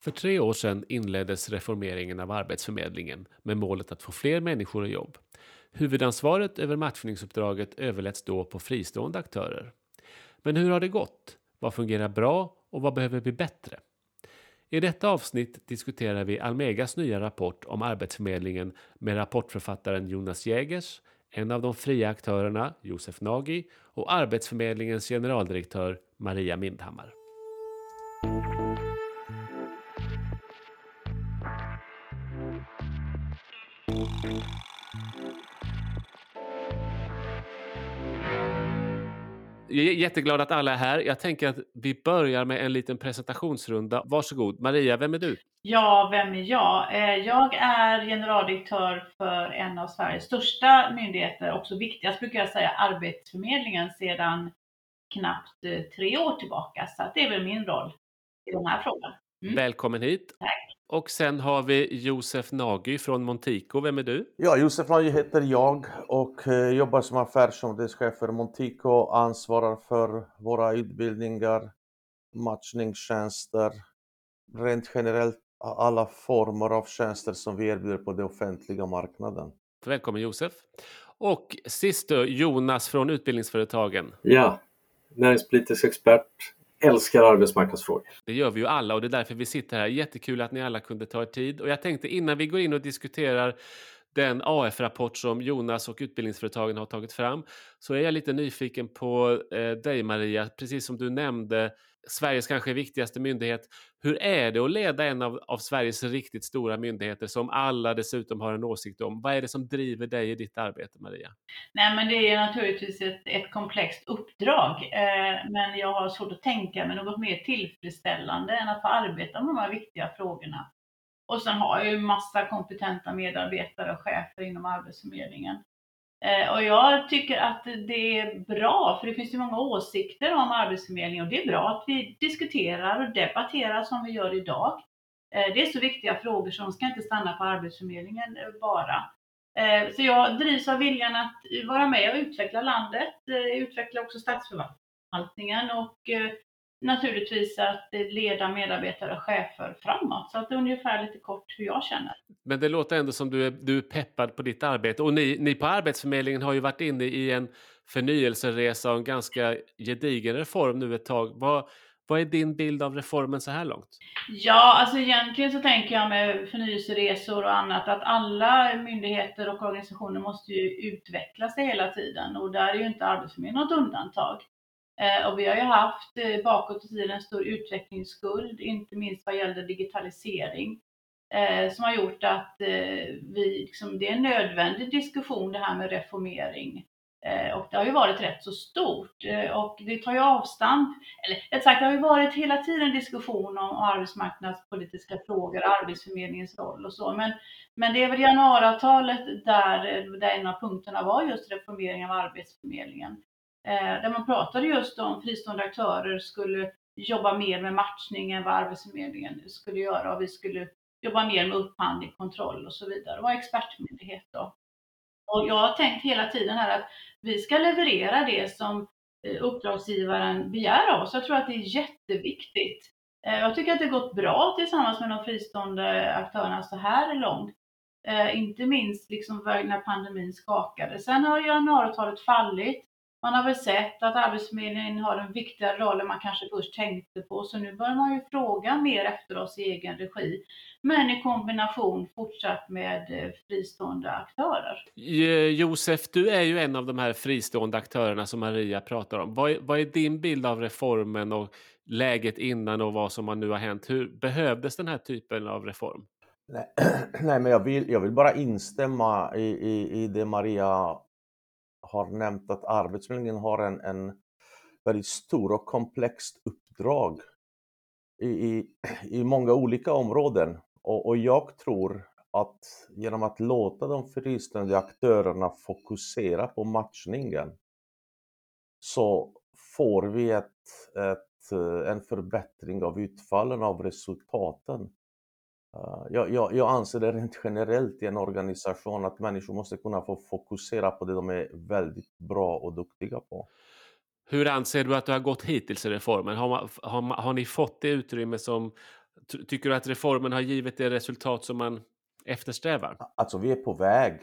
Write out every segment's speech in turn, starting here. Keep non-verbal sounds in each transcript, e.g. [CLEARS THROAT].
För tre år sedan inleddes reformeringen av Arbetsförmedlingen med målet att få fler människor i jobb. Huvudansvaret över matchningsuppdraget överläts då på fristående aktörer. Men hur har det gått? Vad fungerar bra och vad behöver bli bättre? I detta avsnitt diskuterar vi Almegas nya rapport om Arbetsförmedlingen med rapportförfattaren Jonas Jägers, en av de fria aktörerna, Josef Nagy, och Arbetsförmedlingens generaldirektör Maria Mindhammar. Jag är jätteglad att alla är här. Jag tänker att vi börjar med en liten presentationsrunda. Varsågod. Maria, vem är du? Ja, vem är jag? Eh, jag är generaldirektör för en av Sveriges största myndigheter, också viktigast brukar jag säga, Arbetsförmedlingen sedan knappt eh, tre år tillbaka. Så det är väl min roll i den här frågan. Mm. Välkommen hit. Tack. Och sen har vi Josef Nagy från Montico. Vem är du? Ja, Josef Nagy heter jag och eh, jobbar som affärsområdeschef för Montico. Ansvarar för våra utbildningar, matchningstjänster, rent generellt alla former av tjänster som vi erbjuder på den offentliga marknaden. Välkommen Josef. Och sist då, Jonas från Utbildningsföretagen. Ja, näringspolitisk expert, älskar arbetsmarknadsfrågor. Det gör vi ju alla och det är därför vi sitter här. Jättekul att ni alla kunde ta er tid. Och jag tänkte innan vi går in och diskuterar den AF-rapport som Jonas och utbildningsföretagen har tagit fram så är jag lite nyfiken på eh, dig Maria, precis som du nämnde Sveriges kanske viktigaste myndighet. Hur är det att leda en av, av, Sveriges riktigt stora myndigheter som alla dessutom har en åsikt om? Vad är det som driver dig i ditt arbete, Maria? Nej, men det är naturligtvis ett, ett komplext uppdrag, eh, men jag har svårt att tänka mig något mer tillfredsställande än att få arbeta med de här viktiga frågorna. Och sen har jag ju massa kompetenta medarbetare och chefer inom Arbetsförmedlingen. Eh, och jag tycker att det är bra, för det finns ju många åsikter om Arbetsförmedlingen och det är bra att vi diskuterar och debatterar som vi gör idag. Eh, det är så viktiga frågor så de ska inte stanna på Arbetsförmedlingen eh, bara. Så jag drivs av viljan att vara med och utveckla landet, utveckla också statsförvaltningen och naturligtvis att leda medarbetare och chefer framåt. Så att det är ungefär lite kort hur jag känner. Men det låter ändå som du är, du är peppad på ditt arbete. Och ni, ni på Arbetsförmedlingen har ju varit inne i en förnyelseresa och en ganska gedigen reform nu ett tag. Vad, vad är din bild av reformen så här långt? Ja, alltså egentligen så tänker jag med förnyelseresor och annat att alla myndigheter och organisationer måste ju utveckla sig hela tiden och där är ju inte Arbetsförmedlingen något undantag. Eh, och vi har ju haft eh, bakåt i tiden en stor utvecklingsskuld, inte minst vad gäller digitalisering, eh, som har gjort att vi, liksom, det är en nödvändig diskussion det här med reformering. Och det har ju varit rätt så stort och det tar ju avstamp, eller rätt sagt det har ju varit hela tiden diskussion om arbetsmarknadspolitiska frågor, Arbetsförmedlingens roll och så. Men, men det är väl januariavtalet där, där en av punkterna var just reformering av Arbetsförmedlingen. Eh, där man pratade just om fristående aktörer skulle jobba mer med matchning än vad Arbetsförmedlingen skulle göra och vi skulle jobba mer med upphandling, kontroll och så vidare. Det var expertmyndighet då. Och jag har tänkt hela tiden här att vi ska leverera det som eh, uppdragsgivaren begär av oss. Jag tror att det är jätteviktigt. Eh, jag tycker att det gått bra tillsammans med de fristående aktörerna så här långt. Eh, inte minst liksom när pandemin skakade. Sen har januariavtalet fallit man har väl sett att Arbetsförmedlingen har en viktigare roll än man kanske först tänkte på, så nu börjar man ju fråga mer efter oss i egen regi. Men i kombination fortsatt med eh, fristående aktörer. Josef, du är ju en av de här fristående aktörerna som Maria pratar om. Vad är, vad är din bild av reformen och läget innan och vad som nu har hänt? Hur behövdes den här typen av reform? Nej, [CLEARS THROAT] nej men jag vill, jag vill bara instämma i, i, i det Maria har nämnt att Arbetsförmedlingen har en, en väldigt stor och komplext uppdrag i, i, i många olika områden. Och, och, jag tror att genom att låta de fristående aktörerna fokusera på matchningen så får vi ett, ett, en förbättring av utfallen av resultaten. Eh, jag, jag, jag, anser det rent generellt i en organisation att människor måste kunna få fokusera på det de är väldigt bra och duktiga på. Hur anser du att det har gått hittills i reformen? Har, har, har ni fått det utrymme som Tycker du att reformen har givit det resultat som man eftersträvar? Alltså vi är på väg.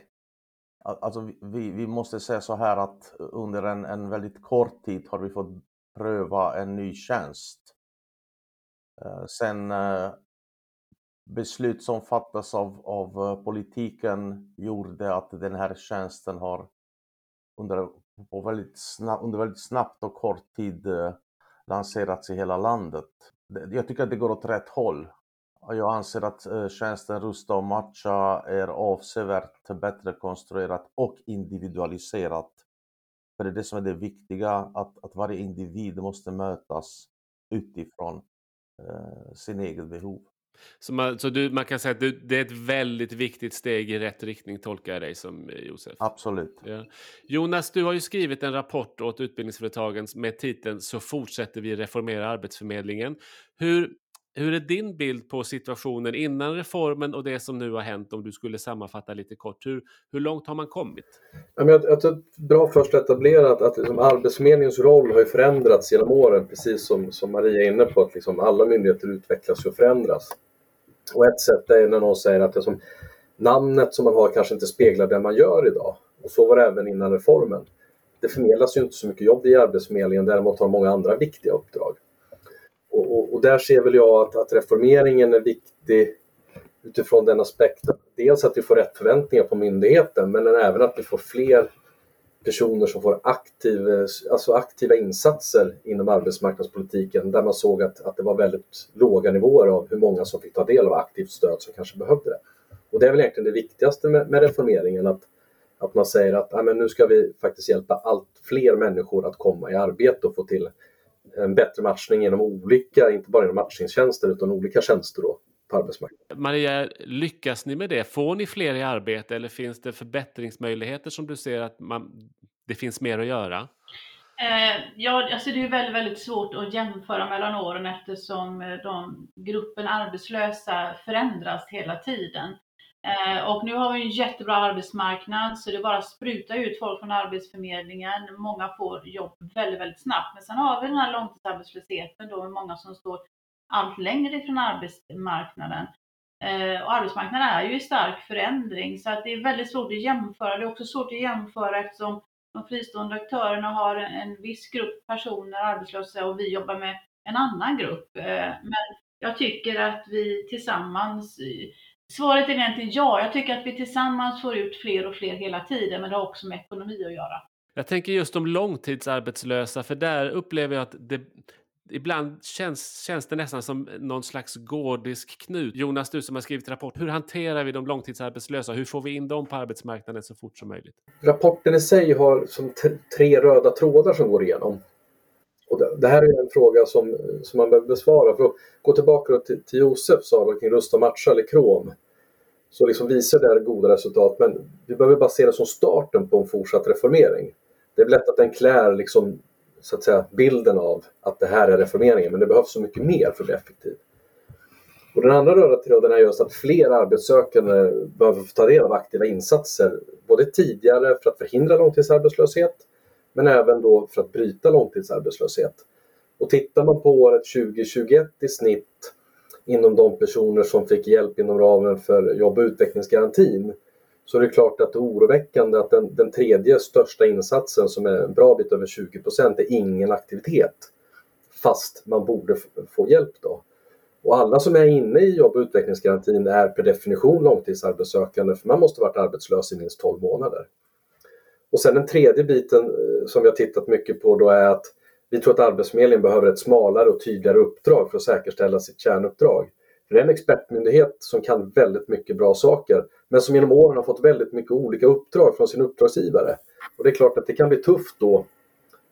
Alltså vi, vi måste säga så här att under en, en väldigt kort tid har vi fått pröva en ny tjänst. Eh, sen eh, beslut som fattas av, av eh, politiken gjorde att den här tjänsten har under, på väldigt snabb, under väldigt snabbt och kort tid eh, lanserats i hela landet. Jag tycker att det går åt rätt håll. Jag anser att eh, tjänsten Rusta och matcha är avsevärt bättre konstruerat och individualiserat. För det är det som är det viktiga, att, att varje individ måste mötas utifrån eh, sin egen behov. Så, man, så du, man kan säga att du, det är ett väldigt viktigt steg i rätt riktning, tolkar jag dig som eh, Josef? Absolut. Ja. Jonas, du har ju skrivit en rapport åt utbildningsföretagen med titeln Så fortsätter vi reformera Arbetsförmedlingen. Hur, hur är din bild på situationen innan reformen och det som nu har hänt om du skulle sammanfatta lite kort? Hur, hur långt har man kommit? Jag, jag tror att bra först etablerat att liksom Arbetsförmedlingens roll har förändrats genom åren precis som, som Maria är inne på att liksom alla myndigheter utvecklas och förändras. Och ett sätt är när någon säger att som, namnet som man har kanske inte speglar det man gör idag. Och så var det även innan reformen. Det förmedlas ju inte så mycket jobb i Arbetsförmedlingen, däremot har många andra viktiga uppdrag. Och, och, och, där ser väl jag att, att, reformeringen är viktig utifrån den aspekten. Dels att vi får rätt förväntningar på myndigheten men även att vi får fler personer som får aktiv, eh, alltså aktiva insatser inom arbetsmarknadspolitiken där man såg att, att det var väldigt låga nivåer av hur många som fick ta del av aktivt stöd som kanske behövde det. Och det är väl egentligen det viktigaste med, med reformeringen att, att man säger att ja, men nu ska vi faktiskt hjälpa allt fler människor att komma i arbete och få till en bättre matchning genom olika, inte bara genom matchningstjänster utan olika tjänster då på arbetsmarknaden. Maria, lyckas ni med det? Får ni fler i arbete eller finns det förbättringsmöjligheter som du ser att man, det finns mer att göra? Eh, ja, alltså det är väldigt, väldigt svårt att jämföra mellan åren eftersom eh, de, gruppen arbetslösa förändras hela tiden. Eh, och nu har vi en jättebra arbetsmarknad så det bara att spruta ut folk från Arbetsförmedlingen. Många får jobb väldigt, väldigt snabbt. Men sen har vi den här långtidsarbetslösheten då med många som står allt längre ifrån arbetsmarknaden. Eh, och arbetsmarknaden är ju i stark förändring så att det är väldigt svårt att jämföra. Det är också svårt att jämföra eftersom de fristående aktörerna har en viss grupp personer arbetslösa och vi jobbar med en annan grupp. Eh, men jag tycker att vi tillsammans Svaret är egentligen ja. Jag tycker att vi tillsammans får ut fler och fler hela tiden, men det har också med ekonomi att göra. Jag tänker just om långtidsarbetslösa, för där upplever jag att det, ibland känns, känns det nästan som någon slags gordisk knut. Jonas, du som har skrivit rapport, hur hanterar vi de långtidsarbetslösa? Hur får vi in dem på arbetsmarknaden så fort som möjligt? Rapporten i sig har som tre röda trådar som går igenom. Och det, det här är en fråga som, som man behöver besvara. För att gå tillbaka till, till Josef sa kring rusta, och matcha eller Krom så liksom visar det goda resultat men vi behöver bara se det som starten på en fortsatt reformering. Det är lätt att den klär liksom, så att säga, bilden av att det här är reformeringen men det behövs så mycket mer för att bli effektiv. Och den andra röda tråden är just att fler arbetssökande behöver få ta del av aktiva insatser både tidigare för att förhindra långtidsarbetslöshet men även då för att bryta långtidsarbetslöshet. Och tittar man på året 2021 i snitt inom de personer som fick hjälp inom ramen för jobb och utvecklingsgarantin så är det klart att det är oroväckande att den, den tredje största insatsen som är en bra bit över 20 procent är ingen aktivitet fast man borde få hjälp då. Och alla som är inne i jobb och utvecklingsgarantin är per definition långtidsarbetssökande för man måste ha varit arbetslös i minst 12 månader. Och sen den tredje biten eh, som vi har tittat mycket på då är att vi tror att Arbetsförmedlingen behöver ett smalare och tydligare uppdrag för att säkerställa sitt kärnuppdrag. För det är en expertmyndighet som kan väldigt mycket bra saker men som genom åren har fått väldigt mycket olika uppdrag från sin uppdragsgivare. Och det är klart att det kan bli tufft då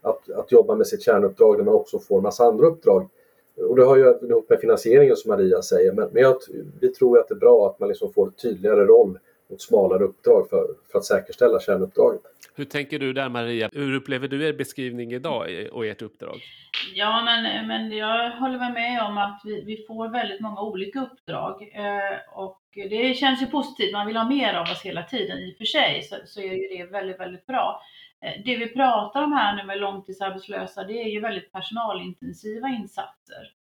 att, att jobba med sitt kärnuppdrag när man också får en massa andra uppdrag. Och det har ju ihop med finansieringen som Maria säger men, men jag, vi tror att det är bra att man liksom får tydligare roll och smalare uppdrag för, för att säkerställa kärnuppdraget. Hur tänker du där Maria? Hur upplever du er beskrivning idag och ert uppdrag? Ja, men, men jag håller med om att vi, vi får väldigt många olika uppdrag eh, och det känns ju positivt. Man vill ha mer av oss hela tiden i och för sig så, så är ju det väldigt, väldigt bra. Eh, det vi pratar om här nu med långtidsarbetslösa, det är ju väldigt personalintensiva insatser.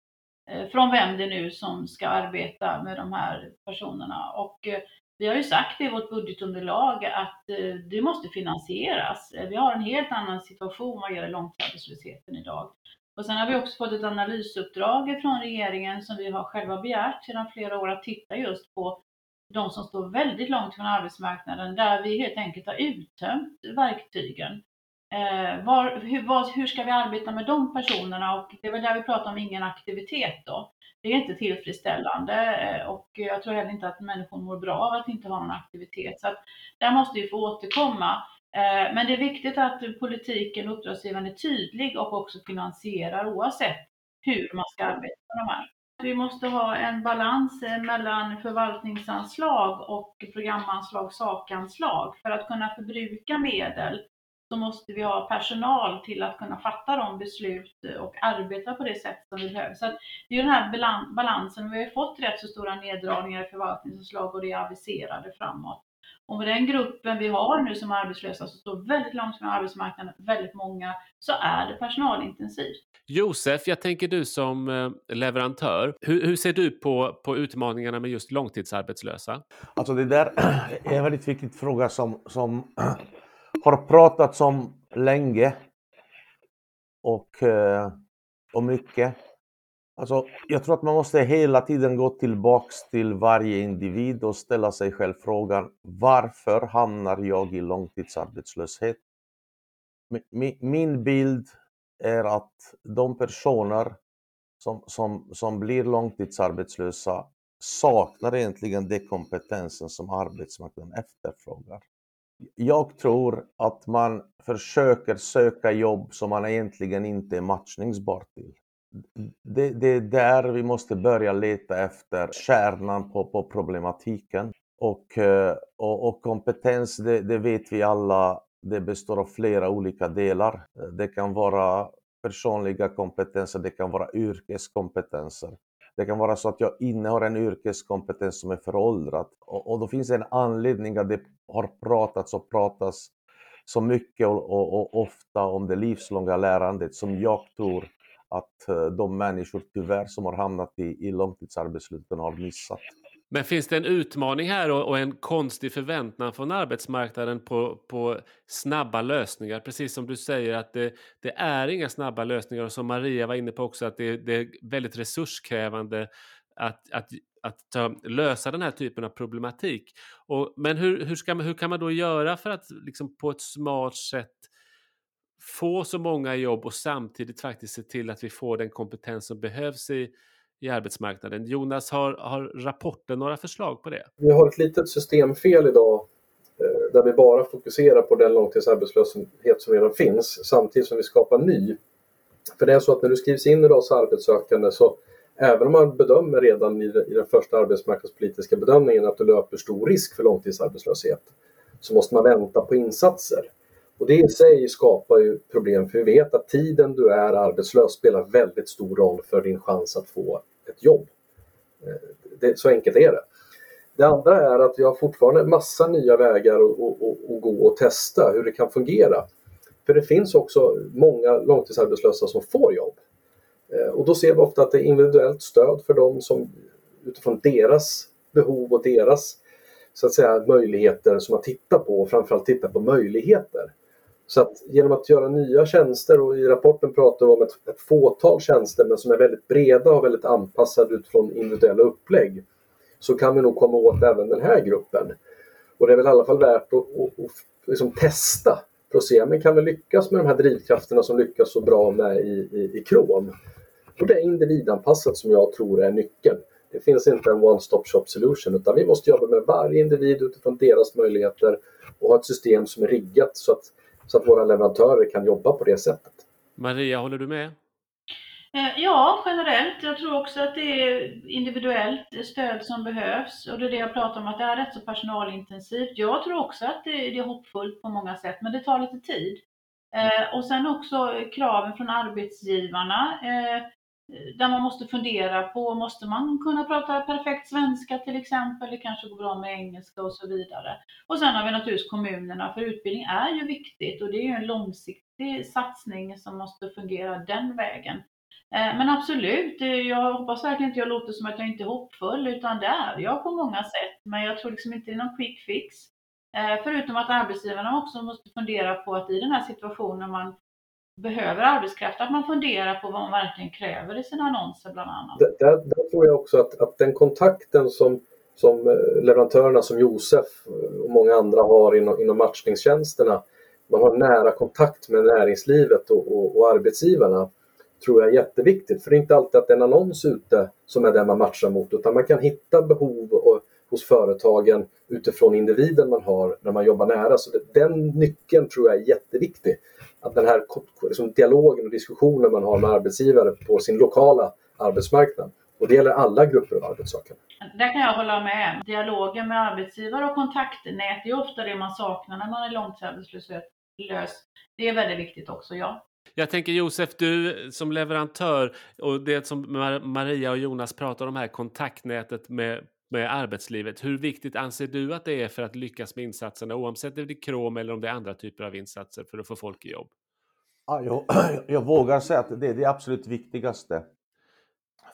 eh, från vem det nu som ska arbeta med de här personerna. Och eh, vi har ju sagt i vårt budgetunderlag att eh, det måste finansieras. Eh, vi har en helt annan situation vad gäller långtidsarbetslösheten idag. Och sen har vi också fått ett analysuppdrag från regeringen som vi har själva begärt sedan flera år att titta just på de som står väldigt långt från arbetsmarknaden där vi helt enkelt har uttömt verktygen. Eh, var, hur, var, hur, ska vi arbeta med de personerna? Och det är väl där vi pratar om ingen aktivitet då. Det är inte tillfredsställande eh, och jag tror heller inte att människor mår bra av att inte ha någon aktivitet. Så att där måste vi få återkomma. Eh, men det är viktigt att politiken och uppdragsgivaren är tydlig och också finansierar oavsett hur man ska arbeta med de här. Vi måste ha en balans eh, mellan förvaltningsanslag och programanslag, sakanslag för att kunna förbruka medel så måste vi ha personal till att kunna fatta de beslut och arbeta på det sätt som vi behöver. Så det är den här balansen. Vi har fått rätt så stora neddragningar i förvaltningsanslag och det är aviserade framåt. Och med den gruppen vi har nu som arbetslösa som står väldigt långt från arbetsmarknaden, väldigt många, så är det personalintensivt. Josef, jag tänker du som eh, leverantör, hur, hur, ser du på, på utmaningarna med just långtidsarbetslösa? Alltså det där [CLEARS THROAT] är en väldigt viktig fråga som, som [CLEARS THROAT] har pratats om länge och, eh, och mycket. Alltså, jag tror att man måste hela tiden gå tillbaks till varje individ och ställa sig själv frågan varför hamnar jag i långtidsarbetslöshet? Min bild är att de personer som, som, som blir långtidsarbetslösa saknar egentligen den kompetensen som arbetsmarknaden efterfrågar. Jag tror att man försöker söka jobb som man egentligen inte är matchningsbar till. Det, det är där vi måste börja leta efter kärnan på, på problematiken. Och, eh, och, och kompetens, det, det, vet vi alla, det består av flera olika delar. Det kan vara personliga kompetenser, det kan vara yrkeskompetenser. Det kan vara så att jag innehar en yrkeskompetens som är föråldrad och, och då finns det en anledning att det har pratats och pratas så mycket och, och, och, ofta om det livslånga lärandet som jag tror att eh, de människor tyvärr som har hamnat i, i långtidsarbetslösheten har missat. Men finns det en utmaning här och, och, en konstig förväntan från arbetsmarknaden på, på snabba lösningar? Precis som du säger att det, det, är inga snabba lösningar och som Maria var inne på också att det, det är väldigt resurskrävande att, att, att ta, lösa den här typen av problematik. Och, men hur, hur, ska man, hur kan man då göra för att liksom på ett smart sätt få så många jobb och samtidigt faktiskt se till att vi får den kompetens som behövs i, i arbetsmarknaden. Jonas, har, har rapporten några förslag på det? Vi har ett litet systemfel idag eh, där vi bara fokuserar på den långtidsarbetslöshet som redan finns samtidigt som vi skapar ny. För det är så att när du skrivs in idag som arbetssökande så även om man bedömer redan i, i den första arbetsmarknadspolitiska bedömningen att du löper stor risk för långtidsarbetslöshet så måste man vänta på insatser. Och det i sig skapar ju problem för vi vet att tiden du är arbetslös spelar väldigt stor roll för din chans att få ett jobb. Eh, det, så enkelt är det. Det andra är att vi har fortfarande massa nya vägar att, att, att gå och testa hur det kan fungera. För det finns också många långtidsarbetslösa som får jobb. Eh, och då ser vi ofta att det är individuellt stöd för dem som utifrån deras behov och deras så att säga, möjligheter som man tittar på och framförallt tittar på möjligheter. Så att genom att göra nya tjänster och i rapporten pratar vi om ett, ett fåtal tjänster men som är väldigt breda och väldigt anpassade utifrån individuella upplägg så kan vi nog komma åt även den här gruppen. Och det är väl i alla fall värt att, att, att liksom testa för att se, men kan vi lyckas med de här drivkrafterna som lyckas så bra med i, i, i Chrome? Och det är individanpassat som jag tror är nyckeln. Det finns inte en one-stop shop solution utan vi måste jobba med varje individ utifrån deras möjligheter och ha ett system som är riggat så att så att våra leverantörer kan jobba på det sättet. Maria, håller du med? Eh, ja, generellt. Jag tror också att det är individuellt stöd som behövs och det är det jag pratar om att det är rätt så personalintensivt. Jag tror också att det är hoppfullt på många sätt, men det tar lite tid. Eh, och sen också kraven från arbetsgivarna. Eh, där man måste fundera på, måste man kunna prata perfekt svenska till exempel? Det kanske går bra med engelska och så vidare. Och sen har vi naturligtvis kommunerna, för utbildning är ju viktigt och det är ju en långsiktig satsning som måste fungera den vägen. Eh, men absolut, eh, jag hoppas verkligen inte jag låter som att jag inte är hoppfull, utan det är jag på många sätt. Men jag tror liksom inte det är någon quick fix. Förutom att arbetsgivarna också måste fundera på att i den här situationen man behöver arbetskraft, att man funderar på vad man verkligen kräver i sina annonser bland annat. Där, där tror jag också att, att den kontakten som, som eh, leverantörerna som Josef eh, och många andra har inom, inom matchningstjänsterna, man har nära kontakt med näringslivet och, och, och arbetsgivarna tror jag är jätteviktigt. För det är inte alltid att det är en annons ute som är den man matchar mot utan man kan hitta behov och, hos företagen utifrån individen man har när man jobbar nära. Så det, den nyckeln tror jag är jätteviktig. Att den här liksom, dialogen och diskussionen man har med arbetsgivare på sin lokala arbetsmarknad. Och det gäller alla grupper av arbetssökande. Där kan jag hålla med. Dialogen med arbetsgivare och kontaktnät är ofta det man saknar när man är långtidsarbetslös. Det är väldigt viktigt också, ja. Jag tänker Josef, du som leverantör och det som Maria och Jonas pratar om här, kontaktnätet med, med arbetslivet. Hur viktigt anser du att det är för att lyckas med insatserna oavsett om det är krom eller om det är andra typer av insatser för att få folk i jobb? Ja, jag, [CLEARS THROAT] jag vågar säga att det är det absolut viktigaste.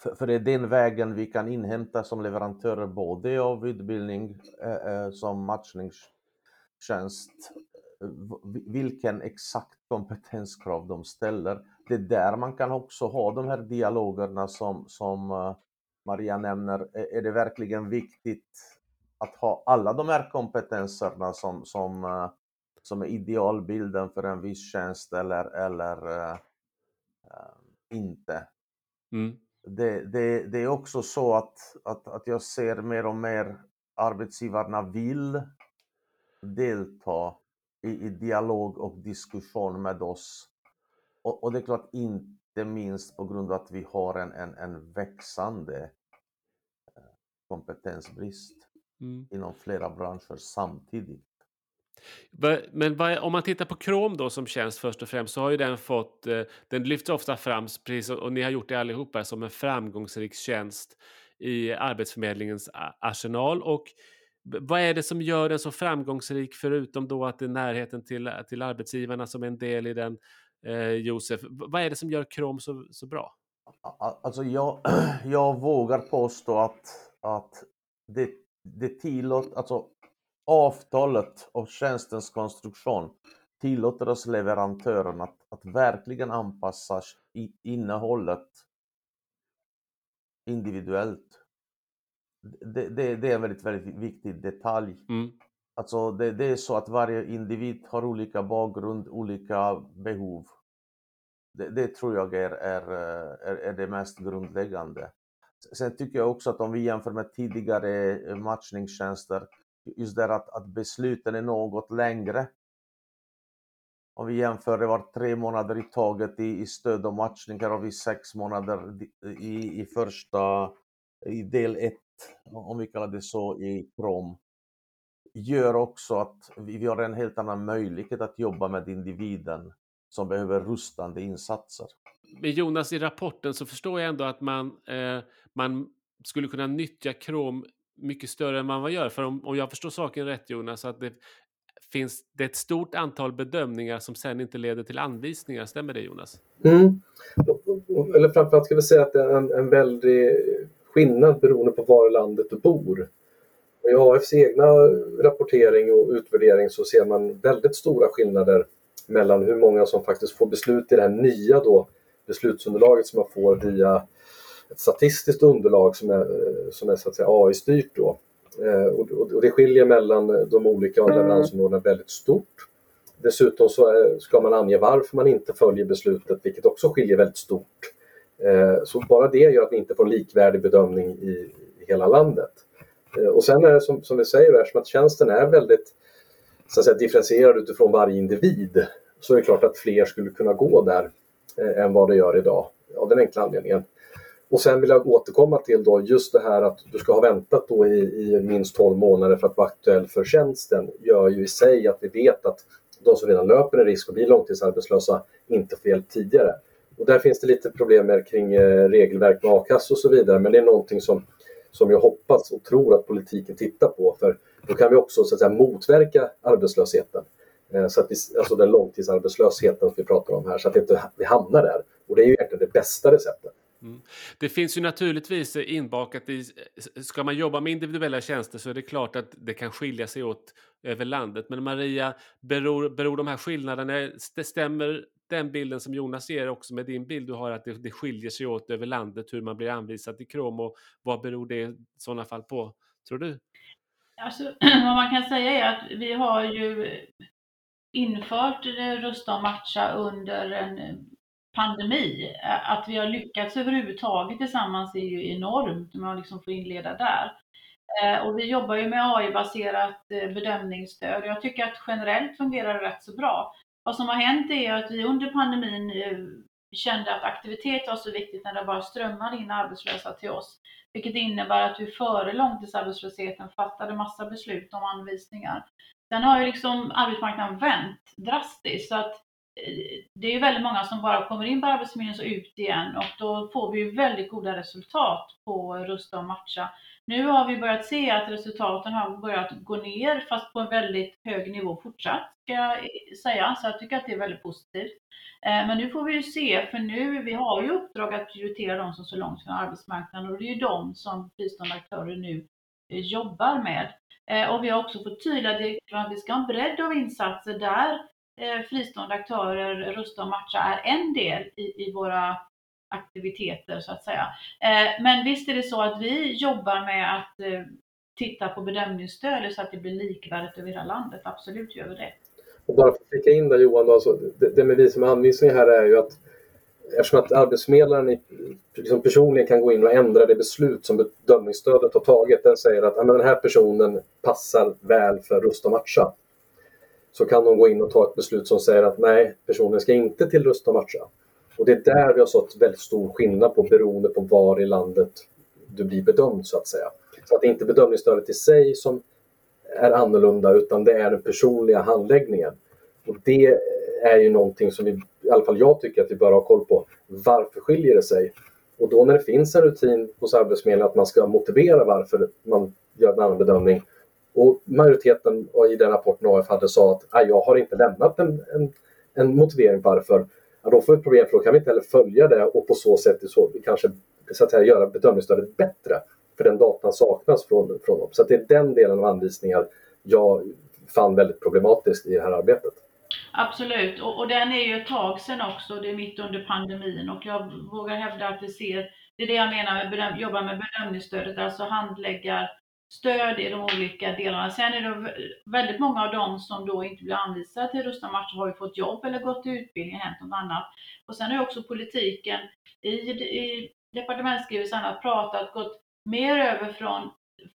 För, för, det är den vägen vi kan inhämta som leverantörer både av utbildning eh, eh som matchningstjänst vilken exakt kompetenskrav de ställer. Det är där man kan också ha de här dialogerna som, som eh, Maria nämner. Är det verkligen viktigt att ha alla de här kompetenserna som, som, eh, som är idealbilden för en viss tjänst eller, eller uh, inte? Mm. Det, det, det är också så att, att, att jag ser mer och mer arbetsgivarna vill delta i, i dialog och diskussion med oss. Och, och, det är klart inte minst på grund av att vi har en, en, en växande eh, kompetensbrist mm. inom flera branscher samtidigt. Men om man tittar på Chrome då som tjänst först och främst så har ju den fått, eh, den lyfts ofta fram, precis, och ni har gjort det allihopa, som en framgångsrik tjänst i Arbetsförmedlingens arsenal. Och vad är det som gör den så framgångsrik förutom då att det är närheten till, till arbetsgivarna som är en del i den, eh, Josef? Vad är det som gör Chrome så, så bra? Alltså jag, [CLEARS THROAT] jag vågar påstå att, att det, det tillåter, alltså avtalet och tjänstens konstruktion tillåter oss leverantören att, att verkligen anpassa innehållet individuellt det, det, det, är en väldigt, väldigt viktig detalj. Mm. Alltså det, det, är så att varje individ har olika bakgrund, olika behov. Det, det tror jag är, är, är, är, det mest grundläggande. Sen tycker jag också att om vi jämför med tidigare eh, matchningstjänster, just det att, att besluten är något längre. Om vi jämför, det var tre månader i taget i, i stöd och matchning, här har vi sex månader i, i första, i del 1 om vi kallar det så, i Chrome gör också att vi har en helt annan möjlighet att jobba med individen som behöver rustande insatser. Men Jonas, i rapporten så förstår jag ändå att man, eh, man skulle kunna nyttja Chrome mycket större än man vad gör. För om, om jag förstår saken rätt Jonas, att det finns det ett stort antal bedömningar som sen inte leder till anvisningar. Stämmer det Jonas? Mm. Eller framförallt ska vi säga att det är en, en väldig skillnad beroende på var i landet du bor. I AFs egna rapportering och utvärdering så ser man väldigt stora skillnader mellan hur många som faktiskt får beslut i det här nya då, beslutsunderlaget som man får via ett statistiskt underlag som är, som är så att säga AI-styrt. Då. Eh, och, det skiljer mellan de olika leveransområdena väldigt stort. Dessutom så ska man ange varför man inte följer beslutet, vilket också skiljer väldigt stort. Eh, så bara det gör att vi inte får likvärdig bedömning i, hela landet. Eh, och sen är det som, som vi säger, eftersom att tjänsten är väldigt så att säga, differentierad utifrån varje individ så är det klart att fler skulle kunna gå där eh, än vad det gör idag av den enkla anledningen. Och sen vill jag återkomma till då just det här att du ska ha väntat då i, i minst 12 månader för att vara aktuell för tjänsten gör ju i sig att vi vet att de som redan löper en risk att bli långtidsarbetslösa inte får hjälp tidigare. Och där finns det lite problem med kring eh, regelverk med a-kassa och så vidare men det är någonting som, som jag hoppas och tror att politiken tittar på för då kan vi också så att säga, motverka arbetslösheten. Eh, så att vi, alltså den långtidsarbetslösheten som vi pratar om här, så att vi inte vi hamnar där. Och det är ju egentligen det bästa receptet. Mm. Det finns ju naturligtvis inbakat i, ska man jobba med individuella tjänster så är det klart att det kan skilja sig åt över landet. Men Maria, beror, beror de här skillnaderna, stämmer den bilden som Jonas ger också med din bild du har att det, det skiljer sig åt över landet hur man blir anvisad till Krom och vad beror det i sådana fall på, tror du? Alltså, [CLEARS THROAT] vad man kan säga är att vi har ju infört Rusta och matcha under en pandemi. Att vi har lyckats överhuvudtaget tillsammans är ju enormt, om man liksom får inleda där. Och vi jobbar ju med AI-baserat eh, bedömningsstöd. Jag tycker att generellt fungerar det rätt så bra. Vad som har hänt är att vi under pandemin nu kände att aktivitet var så viktigt när det bara strömmade in arbetslösa till oss. Vilket innebär att vi före långtidsarbetslösheten fattade massa beslut om anvisningar. Sen har ju liksom arbetsmarknaden vänt drastiskt så att eh, det är väldigt många som bara kommer in på Arbetsförmedlingen och ut igen och då får vi ju väldigt goda resultat på Rusta och matcha. Nu har vi börjat se att resultaten har börjat gå ner fast på en väldigt hög nivå fortsatt ska jag säga, så jag tycker att det är väldigt positivt. Eh, men nu får vi ju se, för nu, vi har ju uppdrag att prioritera de som står långt från arbetsmarknaden och det är ju de som fristående aktörer nu eh, jobbar med. Eh, och vi har också fått tydliga direktiv att vi ska ha en bredd av insatser där fristående aktörer, Rusta och Matcha är en del i, i våra aktiviteter så att säga. Eh, men visst är det så att vi jobbar med att eh, titta på bedömningsstöd så att det blir likvärdigt över hela landet. Absolut gör vi det. Och bara för att flika in där Johan, då, alltså, det, det med vi som anvisningar här är ju att eftersom att arbetsförmedlaren liksom personligen kan gå in och ändra det beslut som bedömningsstödet har tagit. Den säger att den här personen passar väl för Rust och matcha. Så kan de gå in och ta ett beslut som säger att nej, personen ska inte till Rust och matcha. Och det är där vi har sett väldigt stor skillnad på beroende på var i landet du blir bedömd så att säga. Så att det är inte bedömningsstödet i sig som är annorlunda utan det är den personliga handläggningen. Och det är ju någonting som vi, i alla fall jag tycker att vi bör ha koll på. Varför skiljer det sig? Och då när det finns en rutin hos Arbetsförmedlingen att man ska motivera varför man gör en annan bedömning och majoriteten i den rapporten AF hade sa att jag har inte lämnat en, en, en motivering varför. Ja, då får vi problem för då kan vi inte heller följa det och på så sätt så kanske så att säga, göra bedömningsstödet bättre. För den datan saknas från, från dem. Så det är den delen av anvisningar jag fann väldigt problematiskt i det här arbetet. Absolut, och, och den är ju ett tag sedan också, det är mitt under pandemin och jag vågar hävda att vi ser, det är det jag menar med bedöm, jobba med bedömningsstödet, alltså stöd i de olika delarna. Sen är det väldigt många av dem som då inte blir anvisade till Rusta matcher har ju fått jobb eller gått till utbildning, hänt något annat. Och sen har också politiken i, i departementsskrivelsen pratat, gått mer över från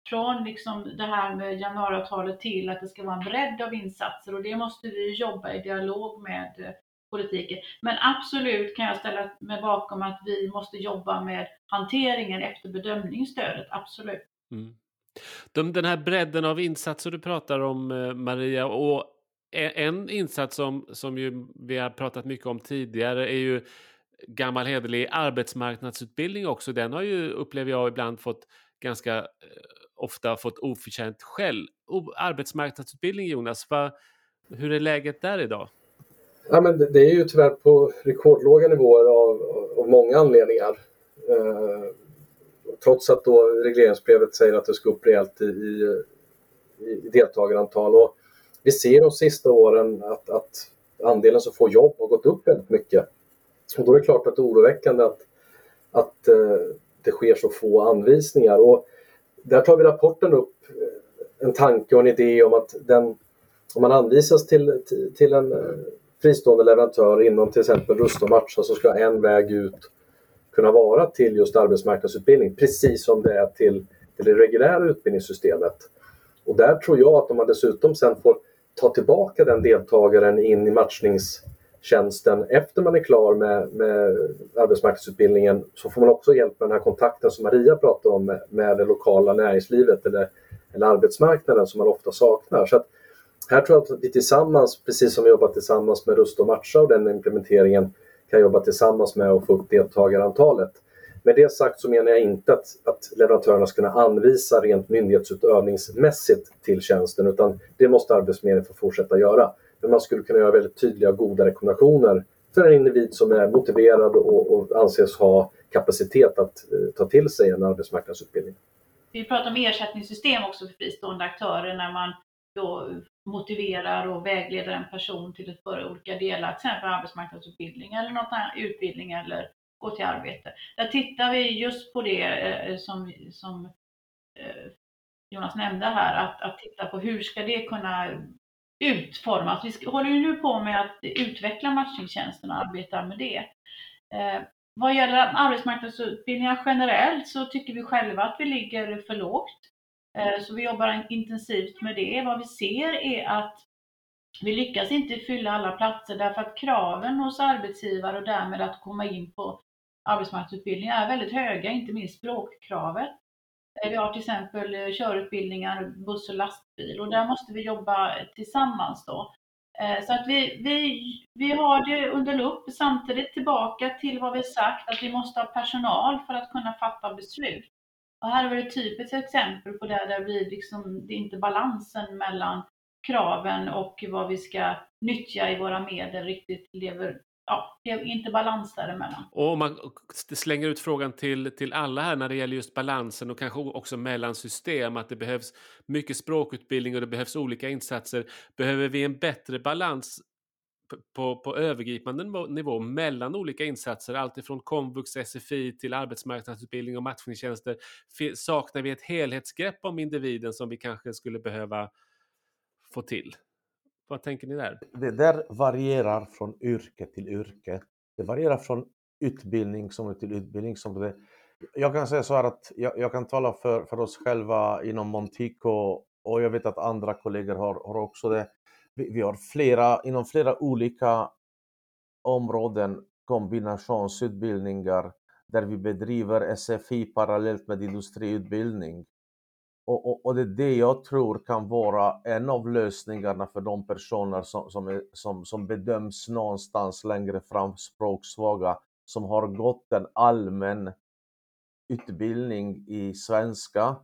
från liksom det här med januariavtalet till att det ska vara en bredd av insatser och det måste vi jobba i dialog med eh, politiken. Men absolut kan jag ställa mig bakom att vi måste jobba med hanteringen efter bedömningsstödet, absolut. Mm. De, den här bredden av insatser du pratar om eh, Maria och e, en insats som, som ju vi har pratat mycket om tidigare är ju gammal hederlig arbetsmarknadsutbildning också. Den har ju, upplever jag, ibland fått ganska eh, ofta fått oförtjänt skäll. Arbetsmarknadsutbildning Jonas, va, hur är läget där idag? Ja, men det, det är ju tyvärr på rekordlåga nivåer av, av många anledningar. Eh, trots att då regleringsbrevet säger att det ska upp rejält i, i, i deltagarantal. Och vi ser de sista åren att, att andelen som får jobb har gått upp väldigt mycket. Och då är det klart att det är oroväckande att, att eh, det sker så få anvisningar. Och där tar vi rapporten upp eh, en tanke och en idé om att den, om man anvisas till, till en eh, fristående leverantör inom till exempel Rust och Matcha så ska en väg ut kunna vara till just arbetsmarknadsutbildning precis som det är till, till det reguljära utbildningssystemet. Och där tror jag att om man dessutom sen får ta tillbaka den deltagaren in i matchningstjänsten efter man är klar med, med arbetsmarknadsutbildningen så får man också hjälp med den här kontakten som Maria pratar om med, med det lokala näringslivet eller, eller arbetsmarknaden som man ofta saknar. Så att, här tror jag att vi tillsammans, precis som vi jobbat tillsammans med Rust och Matcha och den implementeringen, kan jobba tillsammans med att få upp deltagarantalet. Med det sagt så menar jag inte att, att leverantörerna ska kunna anvisa rent myndighetsutövningsmässigt till tjänsten utan det måste Arbetsförmedlingen få fortsätta göra. Men man skulle kunna göra väldigt tydliga och goda rekommendationer för en individ som är motiverad och, och anses ha kapacitet att eh, ta till sig en arbetsmarknadsutbildning. Vi pratar om ersättningssystem också för fristående aktörer när man då motiverar och vägleder en person till att börja olika delar, till exempel arbetsmarknadsutbildning eller något annat, utbildning eller gå till arbete. Där tittar vi just på det eh, eh, som, som eh, Jonas nämnde här, att, att titta på hur ska det kunna utformas. Vi håller ju nu på med att utveckla matchningstjänsten och arbetar med det. Vad gäller arbetsmarknadsutbildningar generellt så tycker vi själva att vi ligger för lågt. Eh, så vi jobbar intensivt med det. Vad vi ser är att vi lyckas inte fylla alla platser därför att kraven hos arbetsgivare och därmed att komma in på arbetsmarknadsutbildningar är väldigt höga, inte minst språkkravet. Eh, vi har till exempel eh, körutbildningar, buss och lastbil och där måste vi jobba tillsammans då. Så att vi, vi, vi har det under lupp, samtidigt tillbaka till vad vi sagt, att vi måste ha personal för att kunna fatta beslut. Och här är det ett typiskt exempel på det där vi liksom, det är inte balansen mellan kraven och vad vi ska nyttja i våra medel riktigt lever ja, det är inte balans däremellan. Och om man slänger ut frågan till, till alla här när det gäller just balansen och kanske också mellan system, att det behövs mycket språkutbildning och det behövs olika insatser. Behöver vi en bättre balans på, på övergripande nivå mellan olika insatser, alltifrån komvux, SFI till arbetsmarknadsutbildning och matchningstjänster, saknar vi ett helhetsgrepp om individen som vi kanske skulle behöva få till? Vad tänker ni där? Det där varierar från yrke till yrke. Det varierar från utbildning som till utbildning. Som det. Jag kan säga så här att jag, jag kan tala för, för oss själva inom Montico och jag vet att andra kollegor har, har också det vi, vi har flera, inom flera olika områden kombinationsutbildningar där vi bedriver SFI parallellt med industriutbildning. Och, och, och, det är det jag tror kan vara en av lösningarna för de personer som, som, är, som, som bedöms någonstans längre fram språksvaga, som har gått en allmän utbildning i svenska,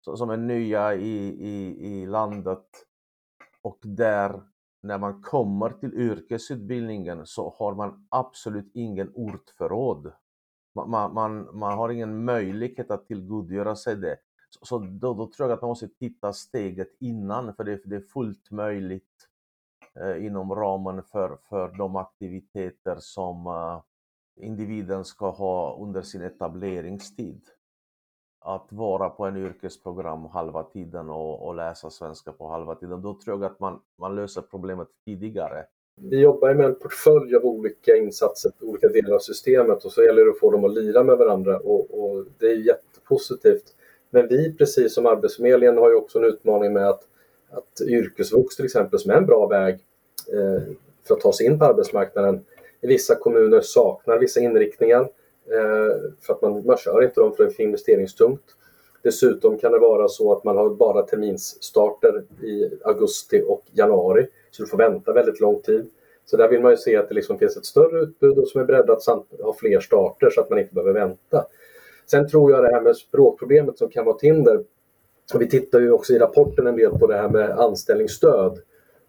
som är nya i, i, i landet och där när man kommer till yrkesutbildningen så har man absolut ingen ordförråd. Man, man, man, har ingen möjlighet att tillgodogöra sig det. Så, så då, då, tror jag att man måste titta steget innan, för det, det är fullt möjligt eh, inom ramen för, för de aktiviteter som eh, individen ska ha under sin etableringstid att vara på en yrkesprogram halva tiden och, och, läsa svenska på halva tiden. Då tror jag att man, man löser problemet tidigare. Vi jobbar med en portfölj av olika insatser på olika delar av systemet och så gäller det att få dem att lira med varandra och, och det är jättepositivt. Men vi, precis som Arbetsförmedlingen, har ju också en utmaning med att, att yrkesvux till exempel, som är en bra väg eh, för att ta sig in på arbetsmarknaden, i vissa kommuner saknar vissa inriktningar Eh, för att man, man kör inte dem för det är för investeringstungt. Dessutom kan det vara så att man har bara terminsstarter i augusti och januari, så du får vänta väldigt lång tid. Så där vill man ju se att det liksom finns ett större utbud och som är beredda att ha fler starter så att man inte behöver vänta. Sen tror jag det här med språkproblemet som kan vara ett hinder. Vi tittar ju också i rapporten en del på det här med anställningsstöd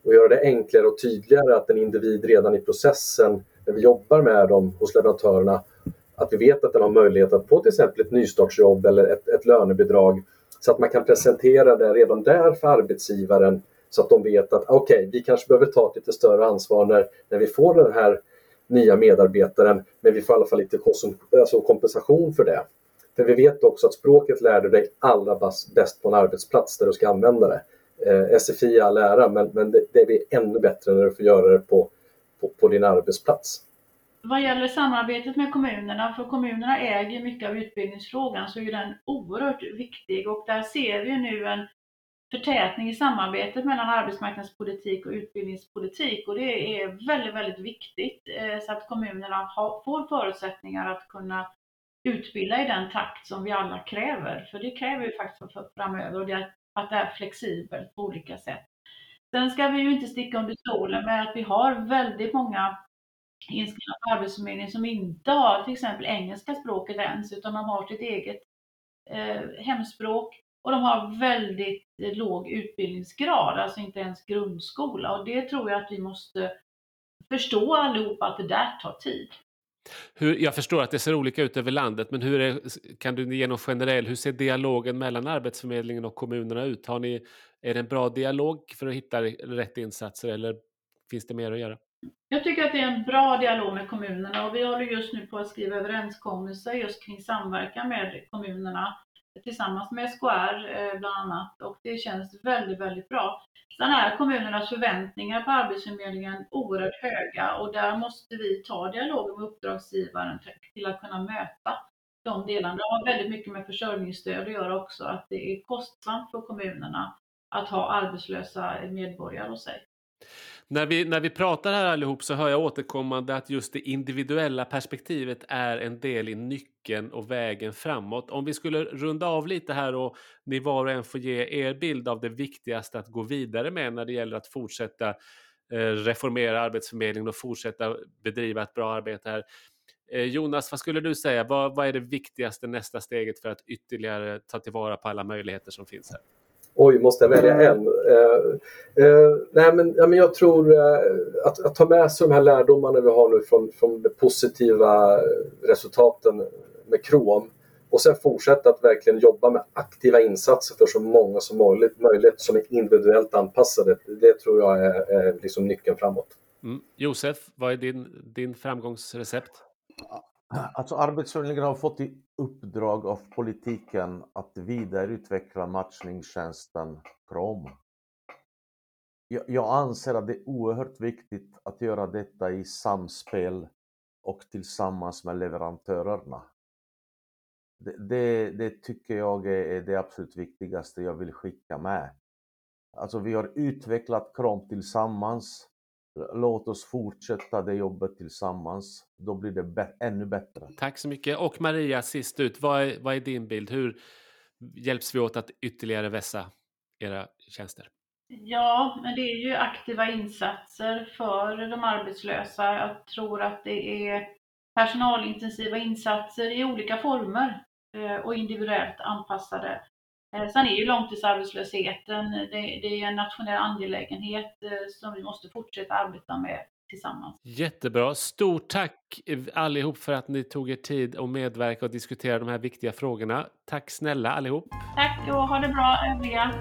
och göra det enklare och tydligare att en individ redan i processen när vi jobbar med dem hos leverantörerna att vi vet att den har möjlighet att få till exempel ett nystartsjobb eller ett, ett lönebidrag så att man kan presentera det redan där för arbetsgivaren så att de vet att okej, okay, vi kanske behöver ta ett lite större ansvar när, när vi får den här nya medarbetaren, men vi får i alla fall lite alltså kompensation för det. För vi vet också att språket lär du dig allra bäst på en arbetsplats där du ska använda det. Eh, SFI all ära, men, men det, det blir ännu bättre när du får göra det på, på, på din arbetsplats. Vad gäller samarbetet med kommunerna, för kommunerna äger mycket av utbildningsfrågan, så är den oerhört viktig och där ser vi nu en förtätning i samarbetet mellan arbetsmarknadspolitik och utbildningspolitik och det är väldigt, väldigt viktigt eh, så att kommunerna får förutsättningar att kunna utbilda i den takt som vi alla kräver. För det kräver vi faktiskt framöver och det att det är flexibelt på olika sätt. Sen ska vi ju inte sticka under stolen med att vi har väldigt många inskrivna på Arbetsförmedlingen som inte har till exempel engelska språket ens, utan de har sitt eget eh, hemspråk och de har väldigt eh, låg utbildningsgrad, alltså inte ens grundskola. Och det tror jag att vi måste förstå allihopa att det där tar tid. Hur, jag förstår att det ser olika ut över landet, men hur är, kan du ge någon generell, hur ser dialogen mellan Arbetsförmedlingen och kommunerna ut? Har ni, är det en bra dialog för att hitta rätt insatser eller finns det mer att göra? Jag tycker att det är en bra dialog med kommunerna och vi håller just nu på att skriva överenskommelser just kring samverkan med kommunerna tillsammans med SKR eh, bland annat och det känns väldigt, väldigt bra. Sen är kommunernas förväntningar på Arbetsförmedlingen oerhört höga och där måste vi ta dialogen med uppdragsgivaren till att kunna möta de delarna. Det har väldigt mycket med försörjningsstöd att göra också, att det är kostsamt för kommunerna att ha arbetslösa medborgare hos sig. När vi, när vi pratar här allihop så hör jag återkommande att just det individuella perspektivet är en del i nyckeln och vägen framåt. Om vi skulle runda av lite här och ni var och en får ge er bild av det viktigaste att gå vidare med när det gäller att fortsätta eh, reformera Arbetsförmedlingen och fortsätta bedriva ett bra arbete här. Eh, Jonas, vad skulle du säga? Vad, vad är det viktigaste nästa steget för att ytterligare ta tillvara på alla möjligheter som finns här? Oj, måste jag välja en? Uh, uh, nej, men, ja, men jag tror uh, att, att, ta med sig de här lärdomarna vi har nu från, från de positiva resultaten med Krom och sen fortsätta att verkligen jobba med aktiva insatser för så många som möjligt, möjligt som är individuellt anpassade. Det tror jag är, är liksom nyckeln framåt. Mm. Josef, vad är din, din framgångsrecept? [CLEARS THROAT] Alltså Arbetsförmedlingen har fått i uppdrag av politiken att vidareutveckla matchningstjänsten Krom. Jag, jag anser att det är oerhört viktigt att göra detta i samspel och tillsammans med leverantörerna. Det, det, det, tycker jag är det absolut viktigaste jag vill skicka med. Alltså vi har utvecklat Krom tillsammans Låt oss fortsätta det jobbet tillsammans. Då blir det ännu bättre. Tack så mycket. Och Maria, sist ut, vad är, vad är din bild? Hur hjälps vi åt att ytterligare vässa era tjänster? Ja, men det är ju aktiva insatser för de arbetslösa. Jag tror att det är personalintensiva insatser i olika former eh, och individuellt anpassade sen är ju långtidsarbetslösheten, det, det är en nationell angelägenhet eh, som vi måste fortsätta arbeta med tillsammans. Jättebra. Stort tack allihop för att ni tog er tid att medverka och diskutera de här viktiga frågorna. Tack snälla allihop. Tack och ha det bra övriga.